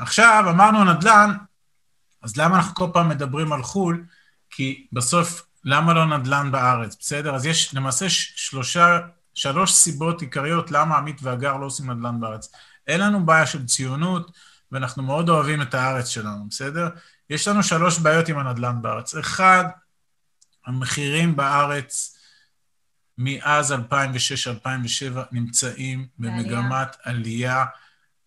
עכשיו, אמרנו נדל"ן, אז למה אנחנו כל פעם מדברים על חו"ל? כי בסוף, למה לא נדל"ן בארץ, בסדר? אז יש למעשה שלושה, שלוש סיבות עיקריות למה עמית והגר לא עושים נדל"ן בארץ. אין לנו בעיה של ציונות, ואנחנו מאוד אוהבים את הארץ שלנו, בסדר? יש לנו שלוש בעיות עם הנדל"ן בארץ. אחד, המחירים בארץ מאז 2006-2007 נמצאים במגמת עלייה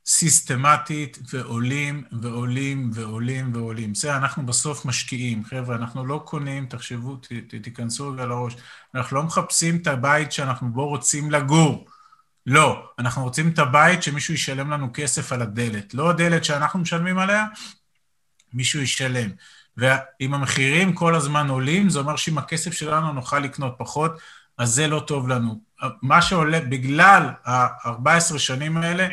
סיסטמטית, ועולים ועולים ועולים ועולים. בסדר, אנחנו בסוף משקיעים, חבר'ה, אנחנו לא קונים, תחשבו, ת, ת, תיכנסו רגע לראש, אנחנו לא מחפשים את הבית שאנחנו בו רוצים לגור. לא, אנחנו רוצים את הבית שמישהו ישלם לנו כסף על הדלת. לא הדלת שאנחנו משלמים עליה, מישהו ישלם. ואם המחירים כל הזמן עולים, זה אומר שאם הכסף שלנו נוכל לקנות פחות, אז זה לא טוב לנו. מה שעולה, בגלל ה-14 שנים האלה,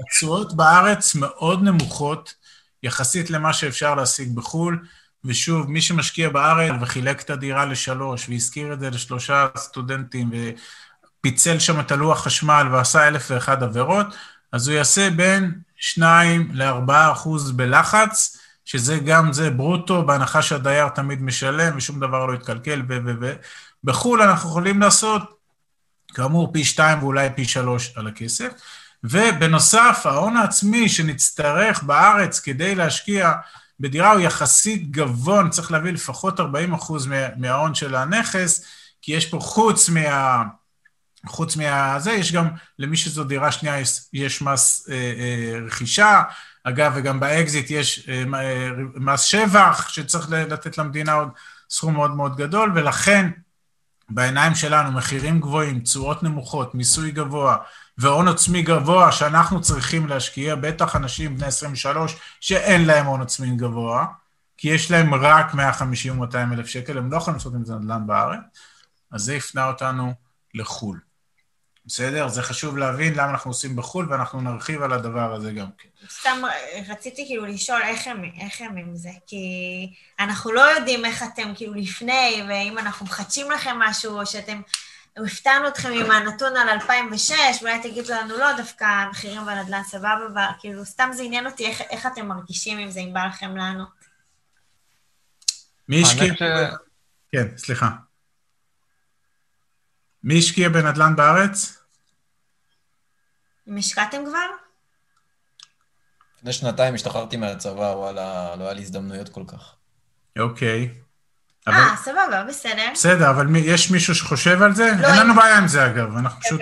התשואות בארץ מאוד נמוכות, יחסית למה שאפשר להשיג בחו"ל, ושוב, מי שמשקיע בארץ וחילק את הדירה לשלוש, והזכיר את זה לשלושה סטודנטים, ופיצל שם את הלוח חשמל ועשה אלף ואחד עבירות, אז הוא יעשה בין שניים לארבעה אחוז בלחץ, שזה גם זה ברוטו, בהנחה שהדייר תמיד משלם ושום דבר לא יתקלקל ו... ו... ו... בחו"ל אנחנו יכולים לעשות, כאמור, פי שתיים ואולי פי שלוש על הכסף. ובנוסף, ההון העצמי שנצטרך בארץ כדי להשקיע בדירה הוא יחסית גבוה, צריך להביא לפחות 40 אחוז מההון של הנכס, כי יש פה חוץ מה... חוץ מהזה, יש גם, למי שזו דירה שנייה, יש, יש מס אה, אה, רכישה, אגב, וגם באקזיט יש אה, אה מס שבח, שצריך לתת למדינה עוד סכום מאוד מאוד גדול, ולכן בעיניים שלנו מחירים גבוהים, תשואות נמוכות, מיסוי גבוה והון עצמי גבוה שאנחנו צריכים להשקיע, בטח אנשים בני 23 שאין להם הון עצמי גבוה, כי יש להם רק 150 או 200 אלף שקל, הם לא יכולים לעשות עם זה נדל"ן בארץ, אז זה הפנה אותנו לחו"ל. בסדר? זה חשוב להבין למה אנחנו עושים בחו"ל, ואנחנו נרחיב על הדבר הזה גם כן. סתם רציתי כאילו לשאול איך הם, איך הם עם זה, כי אנחנו לא יודעים איך אתם כאילו לפני, ואם אנחנו מחדשים לכם משהו, או שאתם, הפתענו אתכם עם הנתון על 2006, ואולי תגידו לנו לא, דווקא המחירים בנדל"ן סבבה, כאילו סתם זה עניין אותי איך, איך אתם מרגישים עם זה, אם בא לכם לענות. מי השקיע? כן, סליחה. מי השקיע בנדל"ן בארץ? אם השקעתם כבר? לפני שנתיים השתחררתי מהצבא, וואלה, לא היה לי הזדמנויות כל כך. אוקיי. אה, סבבה, בסדר. בסדר, אבל מי, יש מישהו שחושב על זה? לא, אין לנו בעיה עם זה, אגב, אנחנו פשוט...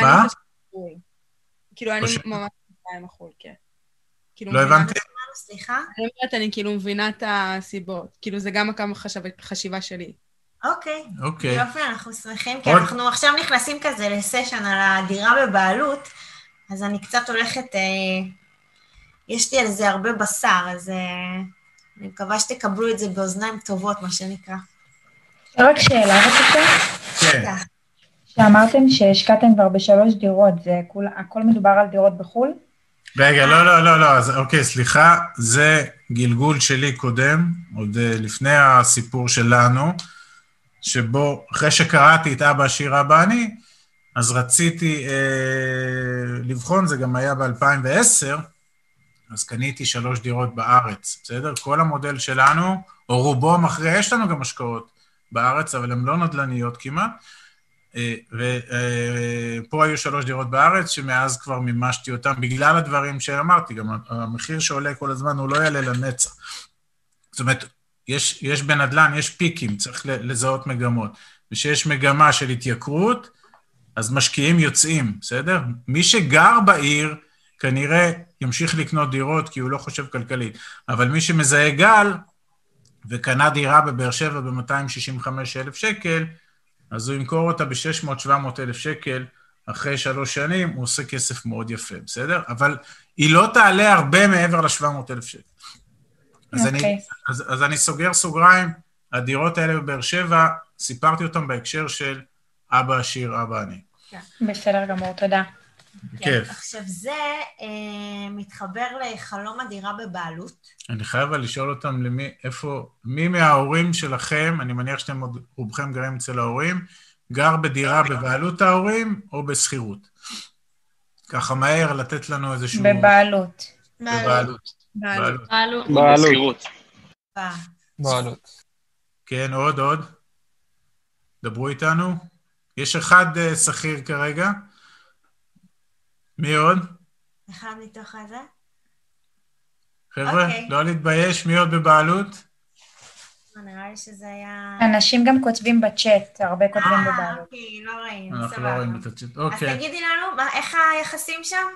מה? כאילו, אני ממש עם החול, כן. כאילו, לא הבנתי. סליחה? אני אומרת, אני כאילו מבינה את הסיבות. כאילו, זה גם הכמה חשיבה שלי. אוקיי. אוקיי. יופי, אנחנו שמחים, כי אנחנו עכשיו נכנסים כזה לסשן על הדירה בבעלות, אז אני קצת הולכת, אה, יש לי על זה הרבה בשר, אז אה, אני מקווה שתקבלו את זה באוזניים טובות, מה שנקרא. רק שאלה רצית? כן. שאמרתם שהשקעתם כבר בשלוש דירות, זה כול, הכל מדובר על דירות בחו"ל? רגע, לא, לא, לא, לא, אז אוקיי, סליחה, זה גלגול שלי קודם, עוד אה, לפני הסיפור שלנו. שבו אחרי שקראתי את אבא עשיר אבא אני, אז רציתי אה, לבחון, זה גם היה ב-2010, אז קניתי שלוש דירות בארץ, בסדר? כל המודל שלנו, או רובו המכריע, יש לנו גם השקעות בארץ, אבל הן לא נדל"ניות כמעט. אה, ופה אה, היו שלוש דירות בארץ, שמאז כבר מימשתי אותן, בגלל הדברים שאמרתי, גם המחיר שעולה כל הזמן הוא לא יעלה לנצח. זאת אומרת, יש, יש בנדל"ן, יש פיקים, צריך לזהות מגמות. וכשיש מגמה של התייקרות, אז משקיעים יוצאים, בסדר? מי שגר בעיר, כנראה ימשיך לקנות דירות כי הוא לא חושב כלכלית. אבל מי שמזהה גל וקנה דירה בבאר שבע ב-265 אלף שקל, אז הוא ימכור אותה ב-600-700 אלף שקל אחרי שלוש שנים, הוא עושה כסף מאוד יפה, בסדר? אבל היא לא תעלה הרבה מעבר ל-700 אלף שקל. אז, okay. אני, אוקיי. אז, אז אני סוגר סוגריים, הדירות האלה בבאר שבע, סיפרתי אותן בהקשר של אבא עשיר, אבא אני. כן. בסדר גמור, תודה. כן. עכשיו זה אה, מתחבר לחלום הדירה בבעלות. אני חייב לשאול אותם למי, איפה, מי מההורים שלכם, אני מניח שאתם עוד רובכם גרים אצל ההורים, גר בדירה בבעלות ההורים או בשכירות? ככה מהר לתת לנו איזשהו... בבעלות. בבעלות. בעלות. בעלות. בעלות. בעלות. בשכירות. אה, בעלות. כן, עוד, עוד. דברו איתנו. יש אחד אה, שכיר כרגע. מי עוד? אחד מתוך הזה? חבר'ה, אוקיי. לא להתבייש, מי עוד בבעלות? אה, נראה לי שזה היה... אנשים גם כותבים בצ'אט, הרבה כותבים אה, בבעלות. אוקיי, לא ראינו, אנחנו לא סבבה. רואים את הצ'אט. אז אוקיי. תגידי לנו, מה- איך היחסים שם?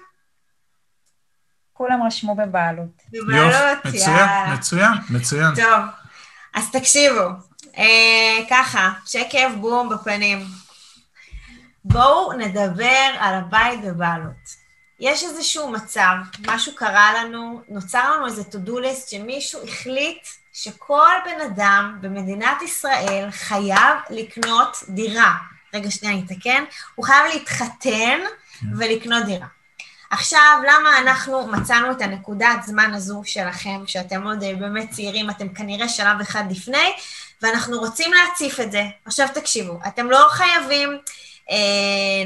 כולם רשמו בבעלות. בבעלות, מצוין, יאללה. מצוין, מצוין. טוב, אז תקשיבו, אה, ככה, שקף בום בפנים. בואו נדבר על הבית בבעלות. יש איזשהו מצב, משהו קרה לנו, נוצר לנו איזה to-do list שמישהו החליט שכל בן אדם במדינת ישראל חייב לקנות דירה. רגע, שנייה, אני אתקן. הוא חייב להתחתן ולקנות דירה. עכשיו, למה אנחנו מצאנו את הנקודת זמן הזו שלכם, שאתם עוד אה, באמת צעירים, אתם כנראה שלב אחד לפני, ואנחנו רוצים להציף את זה. עכשיו תקשיבו, אתם לא חייבים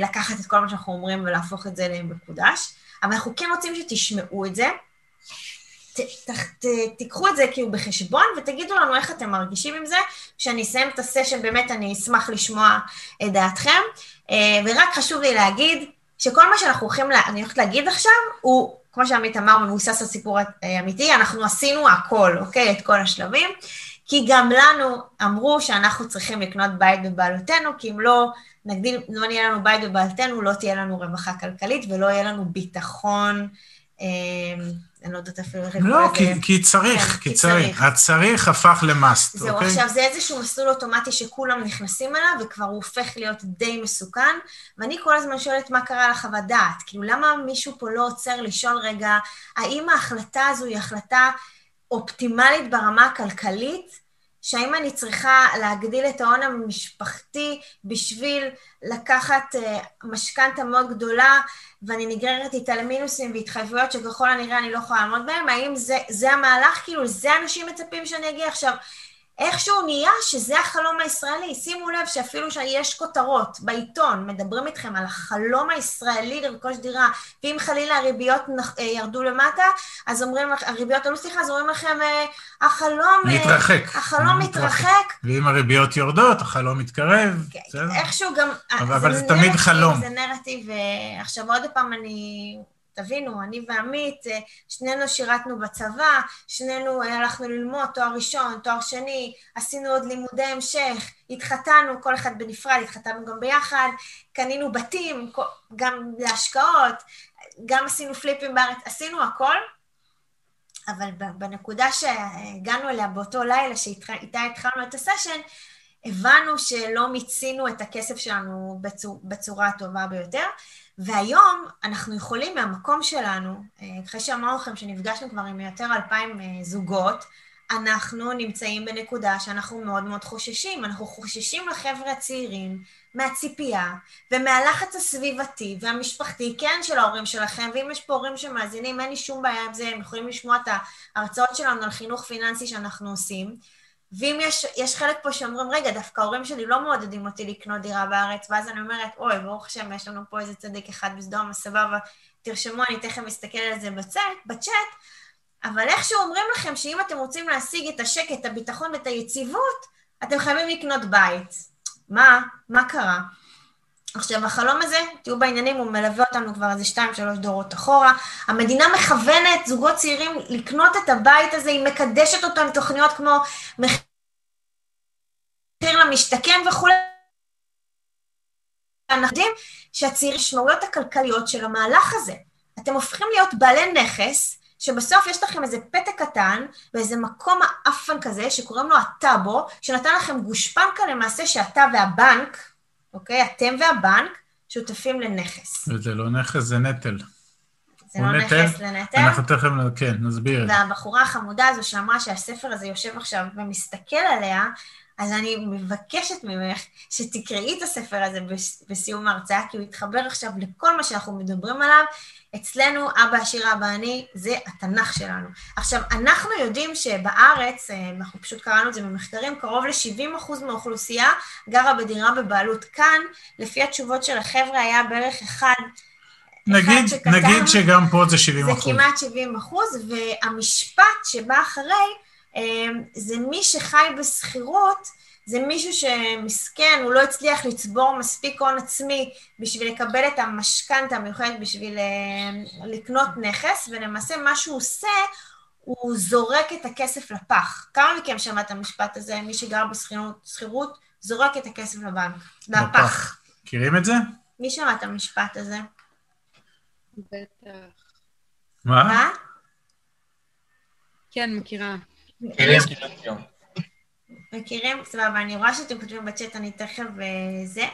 לקחת את כל מה שאנחנו אומרים ולהפוך את זה למקודש, אבל אנחנו כן רוצים שתשמעו את זה. תיקחו את זה כאילו בחשבון ותגידו לנו איך אתם מרגישים עם זה. כשאני אסיים את הסשן, באמת אני אשמח לשמוע את דעתכם. אה, ורק חשוב לי להגיד שכל מה שאנחנו הולכים, לה, אני הולכת להגיד עכשיו, הוא, כמו שעמית אמר, מבוסס על סיפור אה, אמיתי, אנחנו עשינו הכל, אוקיי? את כל השלבים. כי גם לנו אמרו שאנחנו צריכים לקנות בית בבעלותנו, כי אם לא נגדיל, לא נהיה לנו בית בבעלותנו, לא תהיה לנו רווחה כלכלית ולא יהיה לנו ביטחון, אה, אני לא יודעת אפילו איך לקרוא לא. כי- כי צריך, כן, כי צריך. צריך. הצריך הפך למאסט, זהו, אוקיי? עכשיו זה איזשהו מסלול אוטומטי שכולם נכנסים אליו, וכבר הוא הופך להיות די מסוכן, ואני כל הזמן שואלת מה קרה לחוות דעת. כאילו, למה מישהו פה לא עוצר לשאול רגע, האם ההחלטה הזו היא החלטה אופטימלית ברמה הכלכלית? שהאם אני צריכה להגדיל את ההון המשפחתי בשביל לקחת uh, משכנתה מאוד גדולה, ואני נגררת איתה למינוסים והתחייבויות שככל הנראה אני לא יכולה לעמוד בהם? האם זה, זה המהלך? כאילו, לזה אנשים מצפים שאני אגיע עכשיו? איכשהו נהיה שזה החלום הישראלי. שימו לב שאפילו שיש כותרות בעיתון, מדברים איתכם על החלום הישראלי לרכוש דירה, ואם חלילה הריביות אה, ירדו למטה, אז אומרים הריביות עלו, סליחה, אז אומרים לכם, אה, החלום... אה, להתרחק. החלום מתרחק. ואם הריביות יורדות, החלום מתקרב. בסדר? איכשהו גם... אבל- זה תמיד חלום. זה נרטיב, עכשיו עוד פעם אני... תבינו, אני ועמית, אה, שנינו שירתנו בצבא, שנינו אה, הלכנו ללמוד תואר ראשון, תואר שני, עשינו עוד לימודי המשך, התחתנו, כל אחד בנפרד, התחתנו גם ביחד, קנינו בתים, גם להשקעות, גם עשינו פליפים בארץ, עשינו הכל, אבל בנקודה שהגענו אליה באותו לילה שאיתה התחלנו את הסשן, הבנו שלא מיצינו את הכסף שלנו בצור, בצורה הטובה ביותר, והיום אנחנו יכולים מהמקום שלנו, אה, אחרי שאמרנו לכם שנפגשנו כבר עם יותר אלפיים אה, זוגות, אנחנו נמצאים בנקודה שאנחנו מאוד מאוד חוששים. אנחנו חוששים לחבר'ה הצעירים מהציפייה ומהלחץ הסביבתי והמשפחתי, כן, של ההורים שלכם, ואם יש פה הורים שמאזינים, אין לי שום בעיה עם זה, הם יכולים לשמוע את ההרצאות שלנו על חינוך פיננסי שאנחנו עושים. ואם יש, יש חלק פה שאומרים, רגע, דווקא ההורים שלי לא מעודדים אותי לקנות דירה בארץ, ואז אני אומרת, אוי, ברוך השם, יש לנו פה איזה צדיק אחד בסדום, סבבה, תרשמו, אני תכף אסתכל על זה בצ'אט, בצ'אט, אבל איכשהו אומרים לכם שאם אתם רוצים להשיג את השקט, את הביטחון ואת היציבות, אתם חייבים לקנות בית. מה? מה קרה? עכשיו, החלום הזה, תהיו בעניינים, הוא מלווה אותנו כבר איזה שתיים, שלוש דורות אחורה. המדינה מכוונת זוגות צעירים לקנות את הבית הזה, היא מקדשת אותו עם תוכניות כמו מחיר למשתכן וכולי. אנחנו יודעים שהצעירים, המשמעויות הכלכליות של המהלך הזה. אתם הופכים להיות בעלי נכס, שבסוף יש לכם איזה פתק קטן, באיזה מקום האפן כזה, שקוראים לו הטאבו, שנתן לכם גושפנקה למעשה שאתה והבנק, אוקיי? אתם והבנק שותפים לנכס. וזה לא נכס, זה נטל. זה לא נטל? נכס לנטל. אנחנו תכף, כן, נסביר. והבחורה החמודה הזו שאמרה שהספר הזה יושב עכשיו ומסתכל עליה, אז אני מבקשת ממך שתקראי את הספר הזה בסיום ההרצאה, כי הוא יתחבר עכשיו לכל מה שאנחנו מדברים עליו. אצלנו, אבא עשיר, אבא אני, זה התנ"ך שלנו. עכשיו, אנחנו יודעים שבארץ, אה, אנחנו פשוט קראנו את זה במחקרים, קרוב ל-70% מהאוכלוסייה גרה בדירה בבעלות. כאן, לפי התשובות של החבר'ה, היה בערך אחד נגיד, שכתב- נגיד שגם פה זה 70 זה אחוז. כמעט 70 אחוז, והמשפט שבא אחרי, זה מי שחי בשכירות, זה מישהו שמסכן, הוא לא הצליח לצבור מספיק הון עצמי בשביל לקבל את המשכנתה המיוחדת בשביל אה, לקנות נכס, ולמעשה מה שהוא עושה, הוא זורק את הכסף לפח. כמה מכם שמע את המשפט הזה, מי שגר בשכירות, שכירות, זורק את הכסף לבנק, לפח. לפח. מכירים את זה? מי שמע את המשפט הזה? בטח. מה? מה? כן, מכירה. מכירים? סבבה, אני רואה שאתם כותבים בצ'אט, אני תכף אה, זה.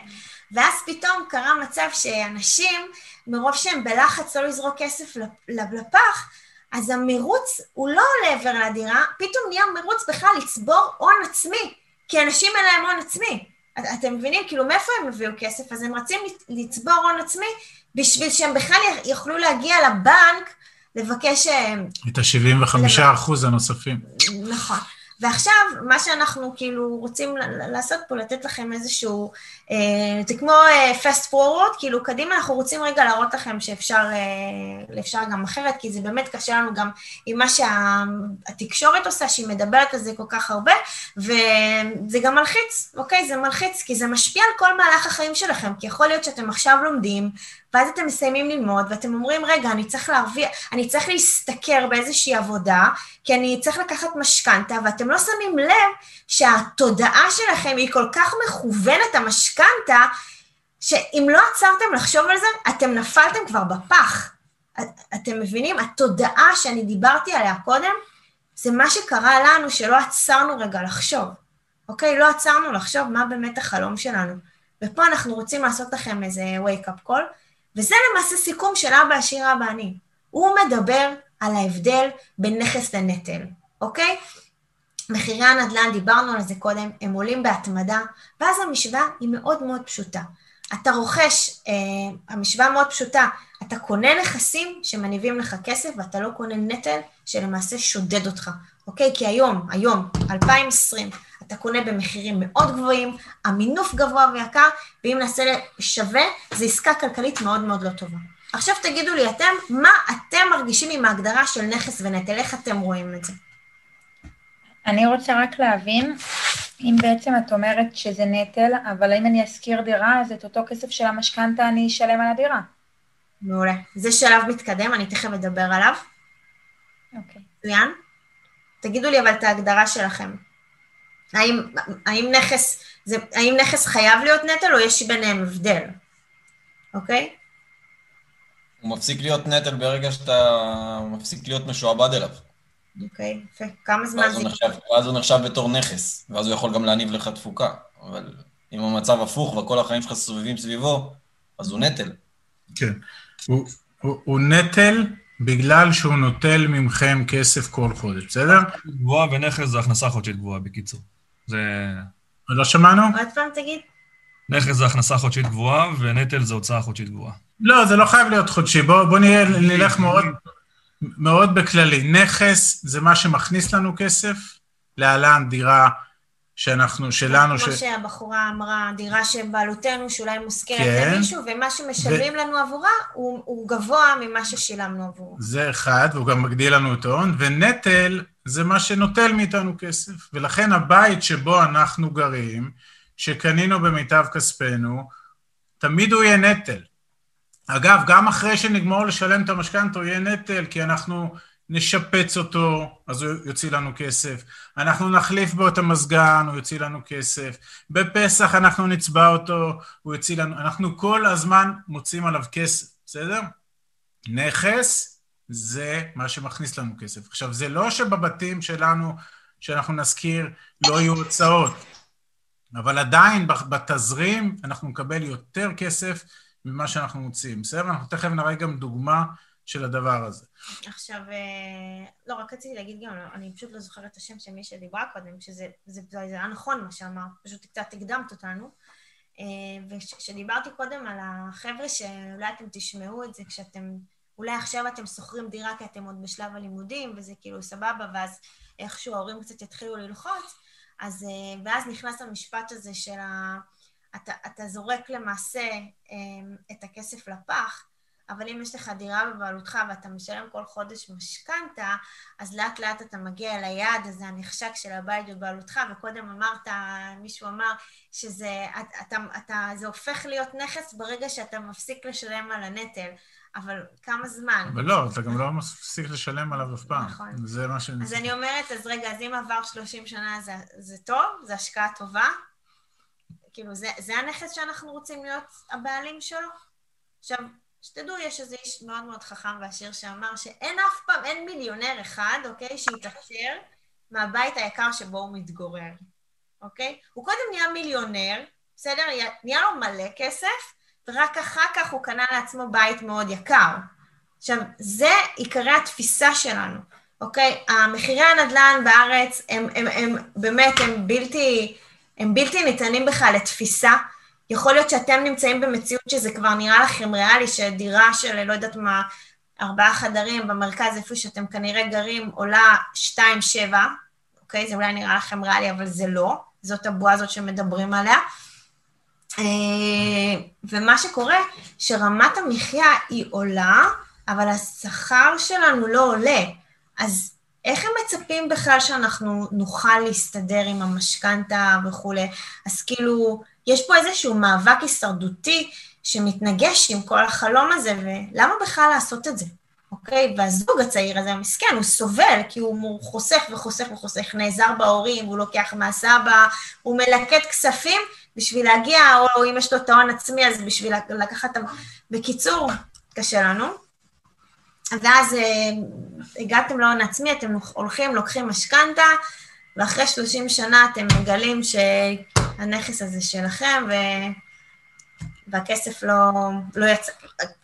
ואז פתאום קרה מצב שאנשים, מרוב שהם בלחץ לא לזרוק כסף לפ- לפח, אז המרוץ הוא לא לעבר לדירה, פתאום נהיה מרוץ בכלל לצבור הון עצמי, כי אנשים אין להם הון עצמי. את- אתם מבינים? כאילו, מאיפה הם הביאו כסף? אז הם רצים לצ- לצבור הון עצמי בשביל שהם בכלל יוכלו להגיע לבנק לבקש... אה, את ה-75 אחוז הנוספים. נכון. ועכשיו, מה שאנחנו כאילו רוצים לעשות פה, לתת לכם איזשהו, אה, זה כמו אה, fast forward, כאילו קדימה אנחנו רוצים רגע להראות לכם שאפשר אה, אפשר גם אחרת, כי זה באמת קשה לנו גם עם מה שהתקשורת עושה, שהיא מדברת על זה כל כך הרבה, וזה גם מלחיץ, אוקיי? זה מלחיץ, כי זה משפיע על כל מהלך החיים שלכם, כי יכול להיות שאתם עכשיו לומדים, ואז אתם מסיימים ללמוד, ואתם אומרים, רגע, אני צריך להרוויח, אני צריך להשתכר באיזושהי עבודה, כי אני צריך לקחת משכנתה, ואתם לא שמים לב שהתודעה שלכם היא כל כך מכוונת המשכנתה, שאם לא עצרתם לחשוב על זה, אתם נפלתם כבר בפח. את- אתם מבינים? התודעה שאני דיברתי עליה קודם, זה מה שקרה לנו שלא עצרנו רגע לחשוב, אוקיי? לא עצרנו לחשוב מה באמת החלום שלנו. ופה אנחנו רוצים לעשות לכם איזה wake-up call, וזה למעשה סיכום של אבא עשיר אבא אני. הוא מדבר על ההבדל בין נכס לנטל, אוקיי? מחירי הנדל"ן, דיברנו על זה קודם, הם עולים בהתמדה, ואז המשוואה היא מאוד מאוד פשוטה. אתה רוכש, אה, המשוואה מאוד פשוטה, אתה קונה נכסים שמניבים לך כסף ואתה לא קונה נטל שלמעשה שודד אותך, אוקיי? כי היום, היום, 2020, אתה קונה במחירים מאוד גבוהים, המינוף גבוה ויקר, ואם נעשה שווה, זו עסקה כלכלית מאוד מאוד לא טובה. עכשיו תגידו לי אתם, מה אתם מרגישים עם ההגדרה של נכס ונטל? איך אתם רואים את זה? אני רוצה רק להבין, אם בעצם את אומרת שזה נטל, אבל אם אני אשכיר דירה, אז את אותו כסף של המשכנתה אני אשלם על הדירה. מעולה. זה שלב מתקדם, אני תכף אדבר עליו. אוקיי. מצוין. תגידו לי אבל את ההגדרה שלכם. האם, האם, נכס, זה, האם נכס חייב להיות נטל או יש ביניהם הבדל? אוקיי? הוא מפסיק להיות נטל ברגע שאתה מפסיק להיות משועבד אליו. אוקיי, יפה. כמה זמן זה... הוא נחשב, ואז הוא נחשב בתור נכס, ואז הוא יכול גם להניב לך תפוקה. אבל אם המצב הפוך וכל החיים שלך סובבים סביבו, אז הוא נטל. כן. הוא, הוא, הוא נטל בגלל שהוא נוטל ממכם כסף כל חודש, בסדר? גבוהה ונכס זה הכנסה חודשית גבוהה, בקיצור. זה... לא שמענו? עוד פעם תגיד. נכס זה הכנסה חודשית גבוהה, ונטל זה הוצאה חודשית גבוהה. לא, זה לא חייב להיות חודשי. בוא, בוא נהיה, נלך מאוד, מאוד בכללי. נכס זה מה שמכניס לנו כסף, להלן דירה שאנחנו, שלנו, ש... כמו שהבחורה אמרה, דירה שבעלותנו, שאולי מושכרת כן. למישהו, ומה שמשלמים לנו עבורה הוא, הוא גבוה ממה ששילמנו עבורו. זה אחד, והוא גם מגדיל לנו את ההון, ונטל זה מה שנוטל מאיתנו כסף. ולכן הבית שבו אנחנו גרים, שקנינו במיטב כספנו, תמיד הוא יהיה נטל. אגב, גם אחרי שנגמור לשלם את המשכנתה הוא יהיה נטל, כי אנחנו נשפץ אותו, אז הוא יוציא לנו כסף. אנחנו נחליף בו את המזגן, הוא יוציא לנו כסף. בפסח אנחנו נצבע אותו, הוא יוציא לנו... אנחנו כל הזמן מוצאים עליו כסף, בסדר? נכס זה מה שמכניס לנו כסף. עכשיו, זה לא שבבתים שלנו, שאנחנו נזכיר, לא יהיו הוצאות, אבל עדיין בתזרים אנחנו נקבל יותר כסף ממה שאנחנו מוצאים. בסדר? אנחנו תכף נראה גם דוגמה של הדבר הזה. עכשיו, אה, לא, רק רציתי להגיד גם, אני פשוט לא זוכרת את השם של מי שדיברה קודם, שזה זה, זה היה נכון מה שאמרת, פשוט קצת הקדמת אותנו. אה, וכשדיברתי קודם על החבר'ה שאולי אתם תשמעו את זה כשאתם, אולי עכשיו אתם שוכרים דירה כי אתם עוד בשלב הלימודים, וזה כאילו סבבה, ואז איכשהו ההורים קצת יתחילו ללחוץ, אז, אה, ואז נכנס המשפט הזה של ה... אתה, אתה זורק למעשה את הכסף לפח, אבל אם יש לך דירה בבעלותך ואתה משלם כל חודש משכנתה, אז לאט לאט אתה מגיע אל היעד הזה הנחשק של הבית בבעלותך, וקודם אמרת, מישהו אמר, שזה אתה, אתה, זה הופך להיות נכס ברגע שאתה מפסיק לשלם על הנטל. אבל כמה זמן? אבל לא, אתה גם לא מפסיק לשלם עליו אף פעם. נכון. זה מה ש... אז אני אומרת, אז רגע, אז אם עבר 30 שנה זה, זה טוב? זה השקעה טובה? כאילו, זה, זה הנכס שאנחנו רוצים להיות הבעלים שלו? עכשיו, שתדעו, יש איזה איש מאוד מאוד חכם ועשיר שאמר שאין אף פעם, אין מיליונר אחד, אוקיי, שהתעשר מהבית היקר שבו הוא מתגורר, אוקיי? הוא קודם נהיה מיליונר, בסדר? נהיה לו מלא כסף, ורק אחר כך הוא קנה לעצמו בית מאוד יקר. עכשיו, זה עיקרי התפיסה שלנו, אוקיי? המחירי הנדל"ן בארץ הם, הם, הם, הם באמת, הם בלתי, הם בלתי ניתנים בכלל לתפיסה. יכול להיות שאתם נמצאים במציאות שזה כבר נראה לכם ריאלי, שדירה של, לא יודעת מה, ארבעה חדרים במרכז, איפה שאתם כנראה גרים, עולה שתיים שבע, אוקיי? זה אולי נראה לכם ריאלי, אבל זה לא. זאת הבועה הזאת שמדברים עליה. אה, ומה שקורה, שרמת המחיה היא עולה, אבל השכר שלנו לא עולה. אז איך הם מצפים בכלל שאנחנו נוכל להסתדר עם המשכנתה וכולי? אז כאילו, יש פה איזשהו מאבק הישרדותי שמתנגש עם כל החלום הזה, ולמה בכלל לעשות את זה? אוקיי? והזוג הצעיר הזה, המסכן, הוא סובל, כי הוא חוסך וחוסך וחוסך, נעזר בהורים, הוא לוקח מהסבא, הוא מלקט כספים, בשביל להגיע, או אם יש לו את ההון עצמי, אז בשביל לקחת... בקיצור, קשה לנו. ואז אה, הגעתם להון עצמי, אתם הולכים, לוקחים משכנתה, ואחרי 30 שנה אתם מגלים שהנכס הזה שלכם, ו... והכסף לא, לא יצא...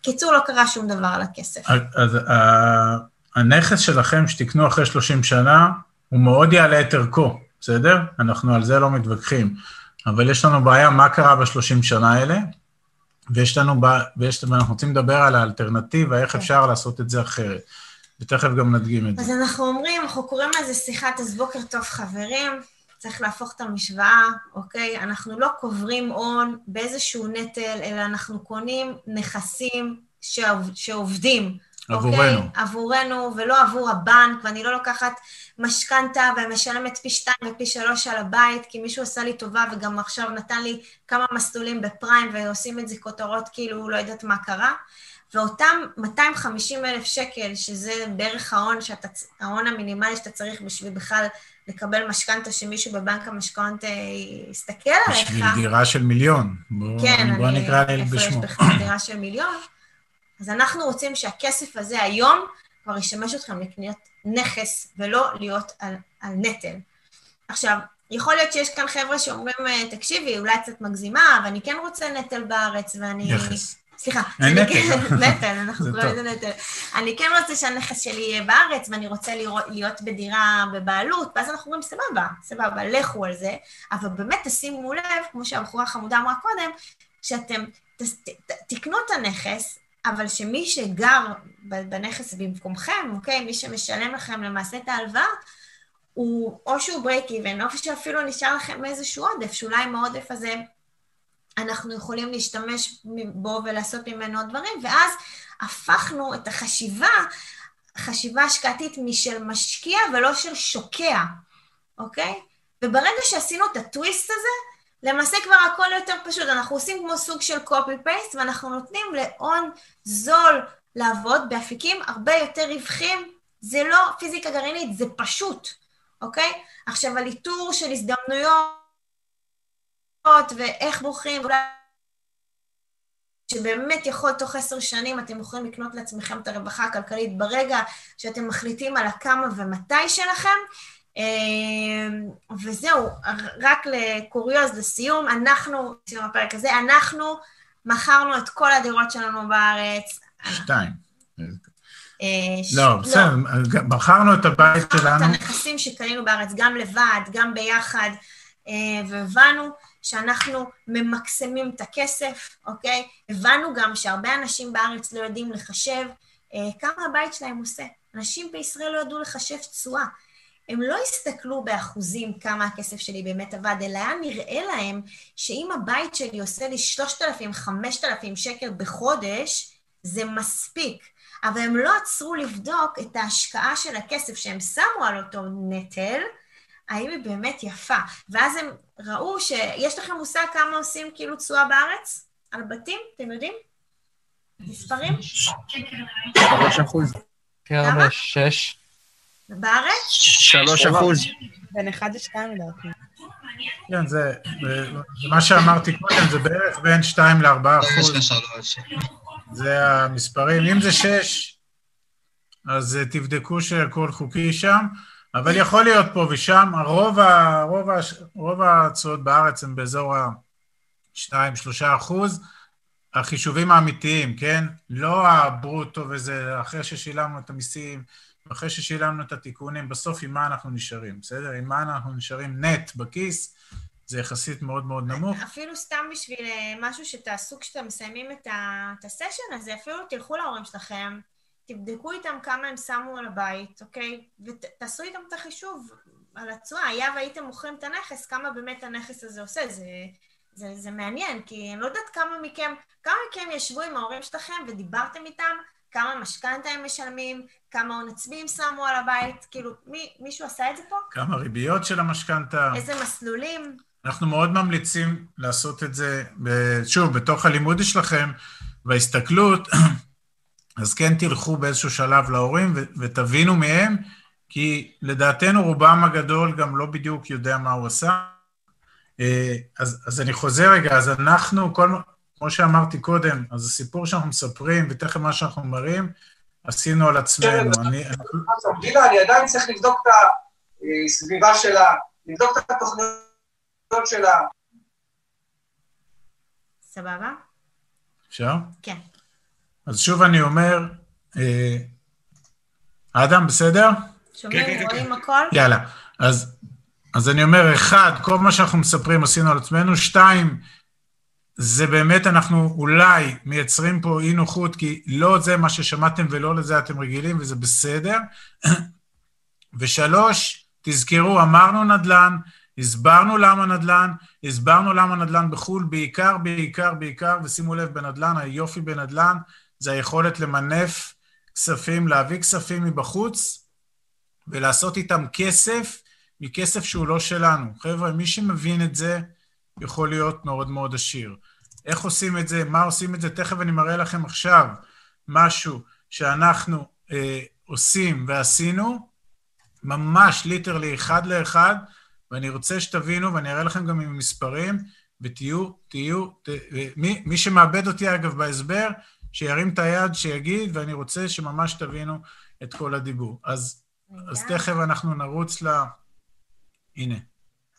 קיצור, לא קרה שום דבר על הכסף. אז uh, הנכס שלכם שתקנו אחרי 30 שנה, הוא מאוד יעלה את ערכו, בסדר? אנחנו על זה לא מתווכחים. אבל יש לנו בעיה מה קרה בשלושים שנה האלה, ויש לנו, ויש, ואנחנו רוצים לדבר על האלטרנטיבה, איך כן. אפשר לעשות את זה אחרת. ותכף גם נדגים את זה. אז אנחנו אומרים, אנחנו קוראים לזה שיחת אז בוקר טוב חברים, צריך להפוך את המשוואה, אוקיי? אנחנו לא קוברים הון באיזשהו נטל, אלא אנחנו קונים נכסים שעובד, שעובדים. עבורנו. אוקיי? עבורנו, ולא עבור הבנק, ואני לא לוקחת משכנתה ומשלמת פי שתיים ופי שלוש על הבית, כי מישהו עשה לי טובה וגם עכשיו נתן לי כמה מסלולים בפריים ועושים את זה כותרות כאילו לא יודעת מה קרה. ואותם 250 אלף שקל, שזה בערך ההון, שאתה, ההון המינימלי שאתה צריך בשביל בכלל לקבל משכנתה שמישהו בבנק המשכנתה יסתכל עליך. בשביל דירה של מיליון. בוא, כן, בוא אני, נקרא איפה יש בכלל דירה של מיליון? אז אנחנו רוצים שהכסף הזה היום כבר ישמש אתכם לקניית נכס ולא להיות על, על נטל. עכשיו, יכול להיות שיש כאן חבר'ה שאומרים, אה, תקשיבי, אולי קצת מגזימה, ואני כן רוצה נטל בארץ, ואני... נכס. סליחה. אין נטל. כן, נטל, אנחנו קוראים לזה נטל. אני כן רוצה שהנכס שלי יהיה בארץ, ואני רוצה להיות בדירה בבעלות, ואז אנחנו אומרים, סבבה, סבבה, לכו על זה, אבל באמת תשימו לב, כמו שהבחורה החמודה אמרה קודם, שאתם תקנו את הנכס, אבל שמי שגר בנכס במקומכם, אוקיי? מי שמשלם לכם למעשה את ההלוואה, הוא או שהוא break even, או שאפילו נשאר לכם איזשהו עודף, שאולי עם העודף הזה אנחנו יכולים להשתמש בו ולעשות ממנו דברים, ואז הפכנו את החשיבה, חשיבה השקעתית משל משקיע ולא של שוקע, אוקיי? וברגע שעשינו את הטוויסט הזה, למעשה כבר הכל יותר פשוט, אנחנו עושים כמו סוג של copy-paste ואנחנו נותנים להון זול לעבוד באפיקים הרבה יותר רווחים. זה לא פיזיקה גרעינית, זה פשוט, אוקיי? עכשיו, על איתור של הזדמנויות ואיך בוחרים, ואולי שבאמת יכול תוך עשר שנים אתם יכולים לקנות לעצמכם את הרווחה הכלכלית ברגע שאתם מחליטים על הכמה ומתי שלכם, אמ, וזהו, רק לקוריוז, לסיום, אנחנו, סיום הפרק הזה, אנחנו מכרנו את כל הדירות שלנו בארץ. שתיים. אה, לא, בסדר, מכרנו את הבית שלנו. את הנכסים שקנינו בארץ, גם לבד, גם ביחד, אה, והבנו שאנחנו ממקסמים את הכסף, אוקיי? הבנו גם שהרבה אנשים בארץ לא יודעים לחשב אה, כמה הבית שלהם עושה. אנשים בישראל לא ידעו לחשב תשואה. הם לא הסתכלו באחוזים כמה הכסף שלי באמת עבד, אלא היה נראה להם שאם הבית שלי עושה לי 3,000, 5,000 שקל בחודש, זה מספיק. אבל הם לא עצרו לבדוק את ההשקעה של הכסף שהם שמו על אותו נטל, האם היא באמת יפה. ואז הם ראו שיש לכם מושג כמה עושים כאילו תשואה בארץ? על בתים? אתם יודעים? מספרים? שלוש אחוז. כמה? שש. בארץ? שלוש אחוז. בין אחד לשתיים לדעתי. כן, זה, זה מה שאמרתי קודם, זה בערך בין 2 ל-4 אחוז. זה המספרים. אם זה 6, אז אה, תבדקו שהכל חוקי שם, אבל יכול להיות פה ושם. הרוב, ה- רוב, ה- רוב ההצעות בארץ הם באזור ה-2-3 אחוז. החישובים האמיתיים, כן? לא הברוטו וזה, אחרי ששילמנו את המיסים, אחרי ששילמנו את התיקונים, בסוף עם מה אנחנו נשארים, בסדר? עם מה אנחנו נשארים נט בכיס, זה יחסית מאוד מאוד נמוך. אפילו סתם בשביל אה, משהו שתעשו כשאתם מסיימים את, ה... את הסשן הזה, אפילו תלכו להורים שלכם, תבדקו איתם כמה הם שמו על הבית, אוקיי? ותעשו איתם את החישוב על התשואה. היה והייתם מוכרים את הנכס, כמה באמת הנכס הזה עושה. זה, זה, זה מעניין, כי אני לא יודעת כמה מכם, כמה מכם ישבו עם ההורים שלכם ודיברתם איתם, כמה משכנתה הם משלמים, כמה הון עצמי הם שמו על הבית, כאילו, מי, מישהו עשה את זה פה? כמה ריביות של המשכנתה. איזה מסלולים? אנחנו מאוד ממליצים לעשות את זה, שוב, בתוך הלימוד שלכם, בהסתכלות, אז כן תלכו באיזשהו שלב להורים ו- ותבינו מהם, כי לדעתנו רובם הגדול גם לא בדיוק יודע מה הוא עשה. אה, אז, אז אני חוזר רגע, אז אנחנו, כל, כמו שאמרתי קודם, אז הסיפור שאנחנו מספרים ותכף מה שאנחנו מראים, עשינו על עצמנו. אני, גילה, אני עדיין צריך לבדוק את הסביבה שלה, לבדוק את התוכניות שלה. סבבה? אפשר? כן. אז שוב אני אומר, אה, אדם, בסדר? שומעים, רואים הכל? יאללה. אז, אז אני אומר, אחד, כל מה שאנחנו מספרים עשינו על עצמנו, שתיים, זה באמת אנחנו אולי מייצרים פה אי נוחות, כי לא זה מה ששמעתם ולא לזה אתם רגילים, וזה בסדר. ושלוש, תזכרו, אמרנו נדל"ן, הסברנו למה נדל"ן, הסברנו למה נדל"ן בחו"ל, בעיקר, בעיקר, בעיקר, ושימו לב, בנדל"ן, היופי בנדל"ן זה היכולת למנף כספים, להביא כספים מבחוץ ולעשות איתם כסף מכסף שהוא לא שלנו. חבר'ה, מי שמבין את זה יכול להיות מאוד מאוד עשיר. איך עושים את זה? מה עושים את זה? תכף אני מראה לכם עכשיו משהו שאנחנו אה, עושים ועשינו, ממש ליטרלי אחד לאחד, ואני רוצה שתבינו, ואני אראה לכם גם עם מספרים, ותהיו, תהיו, ת, מי, מי שמאבד אותי אגב בהסבר, שירים את היד, שיגיד, ואני רוצה שממש תבינו את כל הדיבור. אז, אז תכף אנחנו נרוץ ל... הנה.